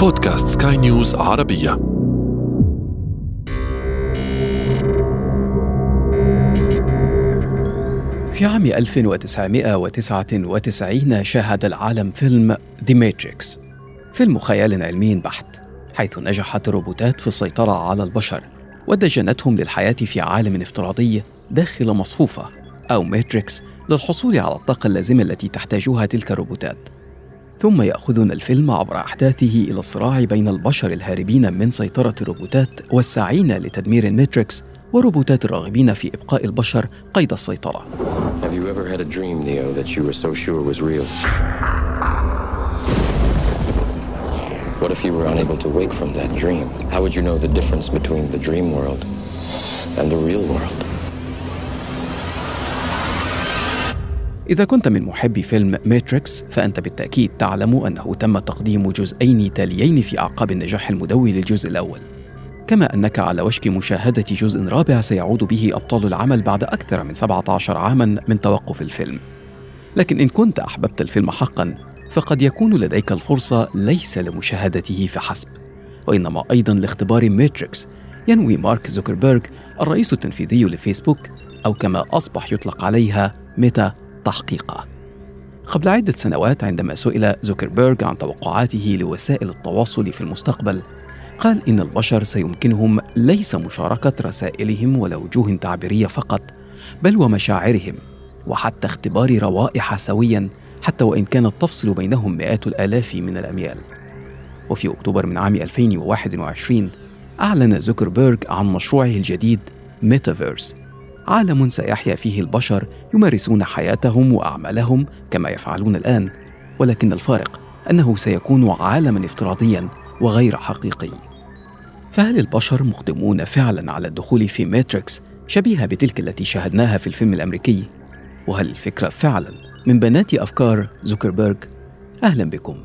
بودكاست سكاي نيوز عربية. في عام 1999 شاهد العالم فيلم The Matrix فيلم خيال علمي بحت حيث نجحت الروبوتات في السيطرة على البشر ودجنتهم للحياة في عالم افتراضي داخل مصفوفة أو matrix للحصول على الطاقة اللازمة التي تحتاجها تلك الروبوتات. ثم يأخذنا الفيلم عبر أحداثه إلى الصراع بين البشر الهاربين من سيطرة الروبوتات والساعين لتدمير الماتريكس والروبوتات الراغبين في إبقاء البشر قيد السيطرة. Have you ever had a dream, Neo, that you were so sure was real? What if you were unable to wake from that dream? How would you know the difference between the dream world and the real world? إذا كنت من محبي فيلم ماتريكس فأنت بالتأكيد تعلم أنه تم تقديم جزئين تاليين في أعقاب النجاح المدوي للجزء الأول. كما أنك على وشك مشاهدة جزء رابع سيعود به أبطال العمل بعد أكثر من 17 عاما من توقف الفيلم. لكن إن كنت أحببت الفيلم حقا فقد يكون لديك الفرصة ليس لمشاهدته فحسب وإنما أيضا لاختبار ماتريكس ينوي مارك زوكربيرغ الرئيس التنفيذي لفيسبوك أو كما أصبح يطلق عليها ميتا تحقيقه قبل عدة سنوات عندما سئل زوكربيرغ عن توقعاته لوسائل التواصل في المستقبل قال إن البشر سيمكنهم ليس مشاركة رسائلهم ولا وجوه تعبيرية فقط بل ومشاعرهم وحتى اختبار روائح سويا حتى وإن كانت تفصل بينهم مئات الآلاف من الأميال. وفي أكتوبر من عام 2021 أعلن زوكربيرغ عن مشروعه الجديد ميتافيرس عالم سيحيا فيه البشر يمارسون حياتهم وأعمالهم كما يفعلون الآن ولكن الفارق أنه سيكون عالما افتراضيا وغير حقيقي. فهل البشر مقدمون فعلا على الدخول في ماتريكس شبيهة بتلك التي شاهدناها في الفيلم الأمريكي؟ وهل الفكرة فعلا من بنات أفكار زوكربيرغ؟ أهلا بكم.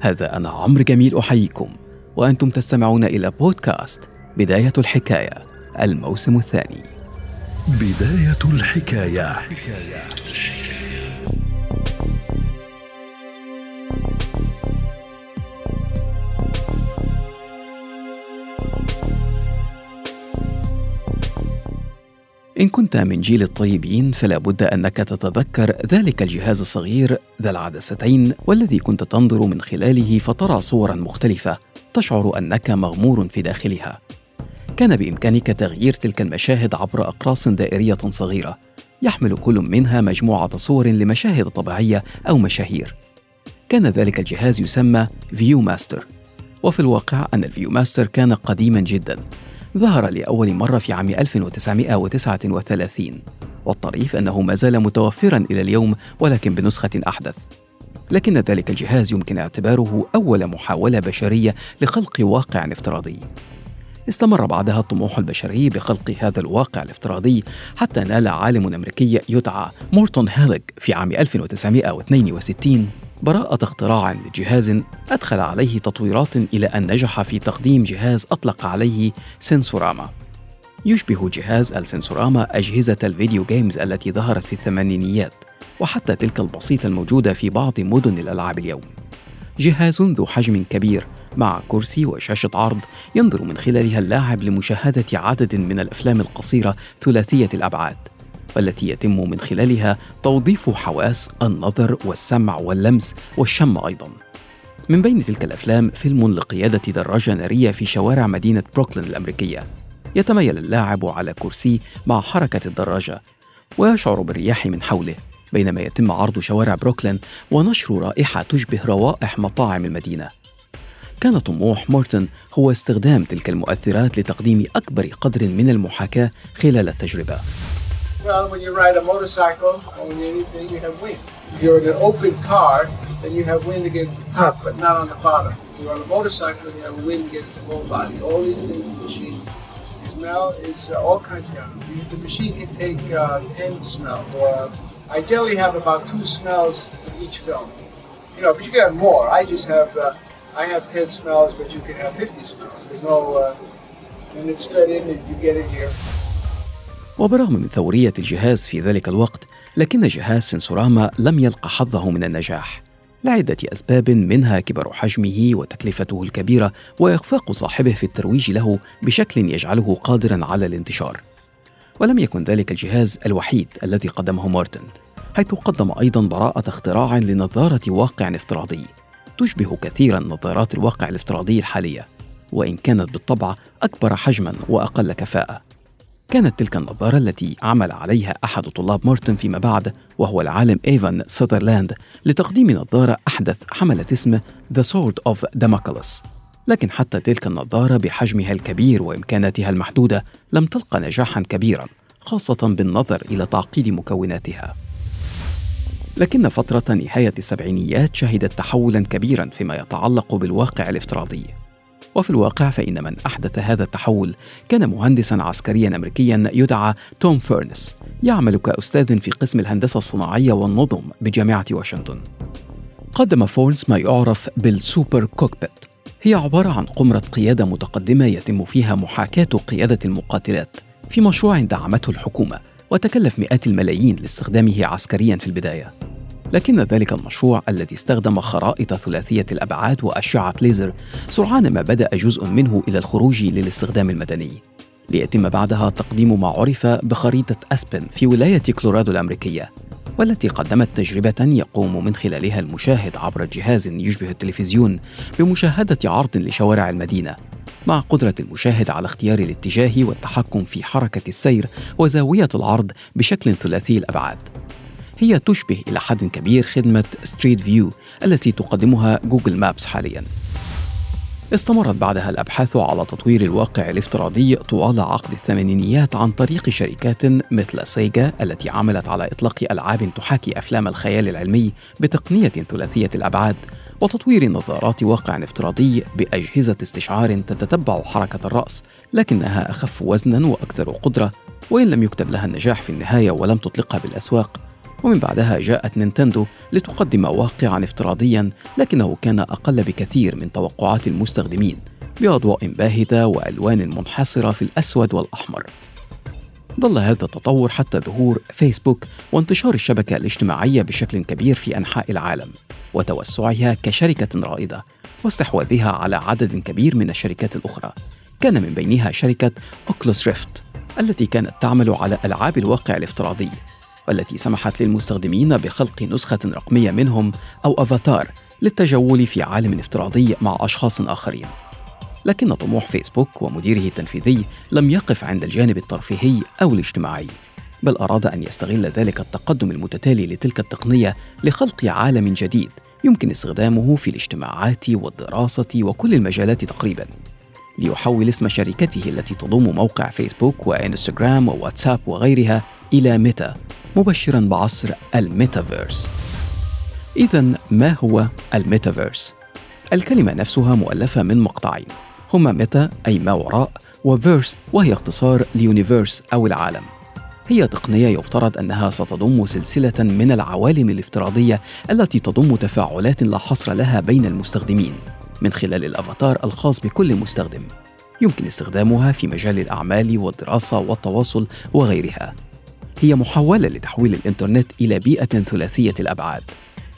هذا أنا عمرو جميل أحييكم. وأنتم تستمعون إلى بودكاست بداية الحكاية الموسم الثاني. بداية الحكاية. إن كنت من جيل الطيبين فلا بد أنك تتذكر ذلك الجهاز الصغير ذا العدستين والذي كنت تنظر من خلاله فترى صورا مختلفة تشعر أنك مغمور في داخلها. كان بإمكانك تغيير تلك المشاهد عبر أقراص دائرية صغيرة. يحمل كل منها مجموعة صور لمشاهد طبيعية أو مشاهير. كان ذلك الجهاز يسمى View-Master وفي الواقع أن ال View-Master كان قديما جدا. ظهر لأول مرة في عام 1939 والطريف أنه ما زال متوفرا إلى اليوم ولكن بنسخة أحدث. لكن ذلك الجهاز يمكن اعتباره أول محاولة بشرية لخلق واقع افتراضي. استمر بعدها الطموح البشري بخلق هذا الواقع الافتراضي حتى نال عالم أمريكي يدعى مورتون هيليج في عام 1962 براءة اختراع لجهاز أدخل عليه تطويرات إلى أن نجح في تقديم جهاز أطلق عليه سنسوراما. يشبه جهاز السنسوراما أجهزة ال video games التي ظهرت في الثمانينيات وحتى تلك البسيطة الموجودة في بعض مدن الألعاب اليوم. جهاز ذو حجم كبير مع كرسي وشاشة عرض ينظر من خلالها اللاعب لمشاهدة عدد من الأفلام القصيرة ثلاثية الأبعاد والتي يتم من خلالها توظيف حواس النظر والسمع واللمس والشم أيضا. من بين تلك الأفلام فيلم لقيادة دراجة نارية في شوارع مدينة بروكلين الأمريكية. يتميل اللاعب على كرسي مع حركة الدراجة ويشعر بالرياح من حوله. بينما يتم عرض شوارع بروكلين ونشر رائحة تشبه روائح مطاعم المدينة كان طموح مورتن هو استخدام تلك المؤثرات لتقديم أكبر قدر من المحاكاة خلال التجربة Smell is uh, all kinds of. The machine can take uh, ten smells. Uh, I generally have about two smells for each film. You know, but you can have more. I just have uh, I have 10 smells, but you can have 50 smells. There's no, uh, and it's fed in and you get it here. وبرغم من ثورية الجهاز في ذلك الوقت لكن جهاز سنسوراما لم يلقى حظه من النجاح لعدة أسباب منها كبر حجمه وتكلفته الكبيرة وإخفاق صاحبه في الترويج له بشكل يجعله قادرا على الانتشار ولم يكن ذلك الجهاز الوحيد الذي قدمه مارتن حيث قدم أيضا براءة اختراع لنظارة واقع افتراضي تشبه كثيرا نظارات الواقع الافتراضي الحالية وإن كانت بالطبع أكبر حجما وأقل كفاءة. كانت تلك النظارة التي عمل عليها أحد طلاب مارتن فيما بعد وهو العالم إيفان ساذرلاند لتقديم نظارة أحدث حملت اسم The Sword of Damocles. لكن حتى تلك النظارة بحجمها الكبير وإمكاناتها المحدودة لم تلقى نجاحا كبيرا خاصة بالنظر إلى تعقيد مكوناتها. لكن فترة نهاية السبعينيات شهدت تحولا كبيرا فيما يتعلق بالواقع الافتراضي. وفي الواقع فإن من أحدث هذا التحول كان مهندسا عسكريا أمريكيا يدعى توم فيرنس يعمل كأستاذ في قسم الهندسة الصناعية والنظم بجامعة واشنطن. قدم فورنس ما يعرف بالسوبر كوكبيت. هي عبارة عن قمرة قيادة متقدمة يتم فيها محاكاة قيادة المقاتلات في مشروع دعمته الحكومة وتكلف مئات الملايين لاستخدامه عسكريا في البداية. لكن ذلك المشروع الذي استخدم خرائط ثلاثية الأبعاد وأشعة ليزر سرعان ما بدأ جزء منه إلى الخروج للاستخدام المدني. ليتم بعدها تقديم ما عرف بخريطة أسبن في ولاية كولورادو الأمريكية. والتي قدمت تجربة يقوم من خلالها المشاهد عبر جهاز يشبه التلفزيون بمشاهدة عرض لشوارع المدينة مع قدرة المشاهد على اختيار الاتجاه والتحكم في حركة السير وزاوية العرض بشكل ثلاثي الأبعاد. هي تشبه إلى حد كبير خدمة Street View التي تقدمها Google Maps حالياً. استمرت بعدها الأبحاث على تطوير الواقع الافتراضي طوال عقد الثمانينيات عن طريق شركات مثل سيجا التي عملت على إطلاق ألعاب تحاكي أفلام الخيال العلمي بتقنية ثلاثية الأبعاد وتطوير نظارات واقع افتراضي بأجهزة استشعار تتتبع حركة الرأس لكنها أخف وزنا وأكثر قدرة وإن لم يكتب لها النجاح في النهاية ولم تطلقها بالأسواق. ومن بعدها جاءت نينتندو لتقدم واقعا افتراضيا لكنه كان أقل بكثير من توقعات المستخدمين بأضواء باهتة وألوان منحصرة في الأسود والأحمر. ظل هذا التطور حتى ظهور فيسبوك وانتشار الشبكة الاجتماعية بشكل كبير في أنحاء العالم وتوسعها كشركة رائدة واستحواذها على عدد كبير من الشركات الأخرى. كان من بينها شركة أوكلوس ريفت التي كانت تعمل على ألعاب الواقع الافتراضي. والتي سمحت للمستخدمين بخلق نسخة رقمية منهم أو أفاتار للتجول في عالم افتراضي مع أشخاص آخرين. لكن طموح فيسبوك ومديره التنفيذي لم يقف عند الجانب الترفيهي أو الاجتماعي، بل أراد أن يستغل ذلك التقدم المتتالي لتلك التقنية لخلق عالم جديد يمكن استخدامه في الاجتماعات والدراسة وكل المجالات تقريبا. ليحول اسم شركته التي تضم موقع فيسبوك وإنستغرام وواتساب وغيرها إلى ميتا مبشرا بعصر الميتافيرس. إذا ما هو الميتافيرس؟ الكلمة نفسها مؤلفة من مقطعين. هما meta أي ما وراء و verse وهي اختصار ل universe أو العالم. هي تقنية يفترض أنها ستضم سلسلة من العوالم الافتراضية التي تضم تفاعلات لا حصر لها بين المستخدمين من خلال الأفاتار الخاص بكل مستخدم. يمكن استخدامها في مجال الأعمال والدراسة والتواصل وغيرها. هي محاولة لتحويل الإنترنت إلى بيئة ثلاثية الأبعاد.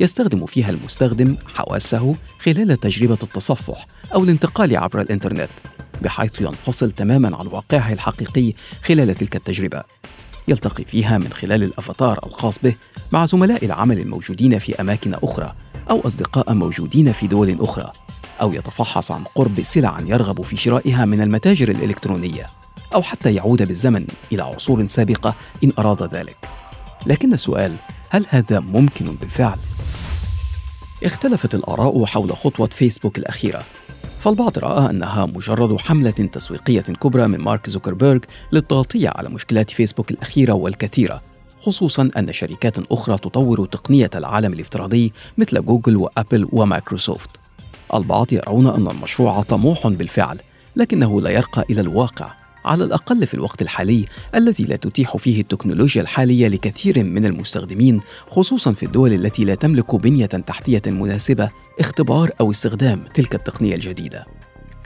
يستخدم فيها المستخدم حواسه خلال تجربة التصفح أو الانتقال عبر الإنترنت بحيث ينفصل تماما عن واقعه الحقيقي خلال تلك التجربة. يلتقي فيها من خلال الأفاتار الخاص به مع زملاء العمل الموجودين في أماكن أخرى أو أصدقاء موجودين في دول أخرى أو يتفحص عن قرب سلع يرغب في شرائها من المتاجر الإلكترونية. أو حتى يعود بالزمن إلى عصور سابقة إن أراد ذلك. لكن السؤال هل هذا ممكن بالفعل؟ اختلفت الآراء حول خطوة فيسبوك الأخيرة فالبعض رأى أنها مجرد حملة تسويقية كبرى من مارك زوكربيرغ للتغطية على مشكلات فيسبوك الأخيرة والكثيرة خصوصا أن شركات أخرى تطور تقنية العالم الافتراضي مثل جوجل وأبل ومايكروسوفت البعض يرون أن المشروع طموح بالفعل لكنه لا يرقى إلى الواقع على الأقل في الوقت الحالي الذي لا تتيح فيه التكنولوجيا الحالية لكثير من المستخدمين خصوصا في الدول التي لا تملك بنية تحتية مناسبة اختبار أو استخدام تلك التقنية الجديدة.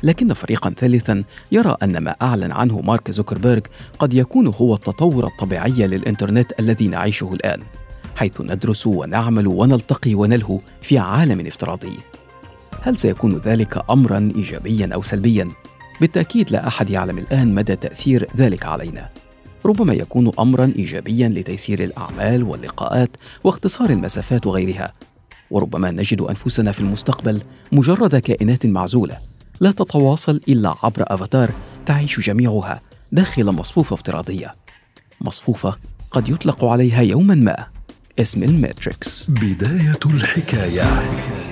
لكن فريقا ثالثا يرى أن ما أعلن عنه مارك زوكربيرغ قد يكون هو التطور الطبيعي للإنترنت الذي نعيشه الآن حيث ندرس ونعمل ونلتقي ونلهو في عالم افتراضي هل سيكون ذلك امرا ايجابيا أو سلبيا بالتأكيد لا أحد يعلم الآن مدى تأثير ذلك علينا. ربما يكون امرا ايجابيا لتيسير الأعمال واللقاءات واختصار المسافات وغيرها. وربما نجد أنفسنا في المستقبل مجرد كائنات معزولة لا تتواصل إلا عبر أفاتار تعيش جميعها داخل مصفوفة افتراضية. مصفوفة قد يطلق عليها يوما ما. اسم الماتريكس. بداية الحكاية.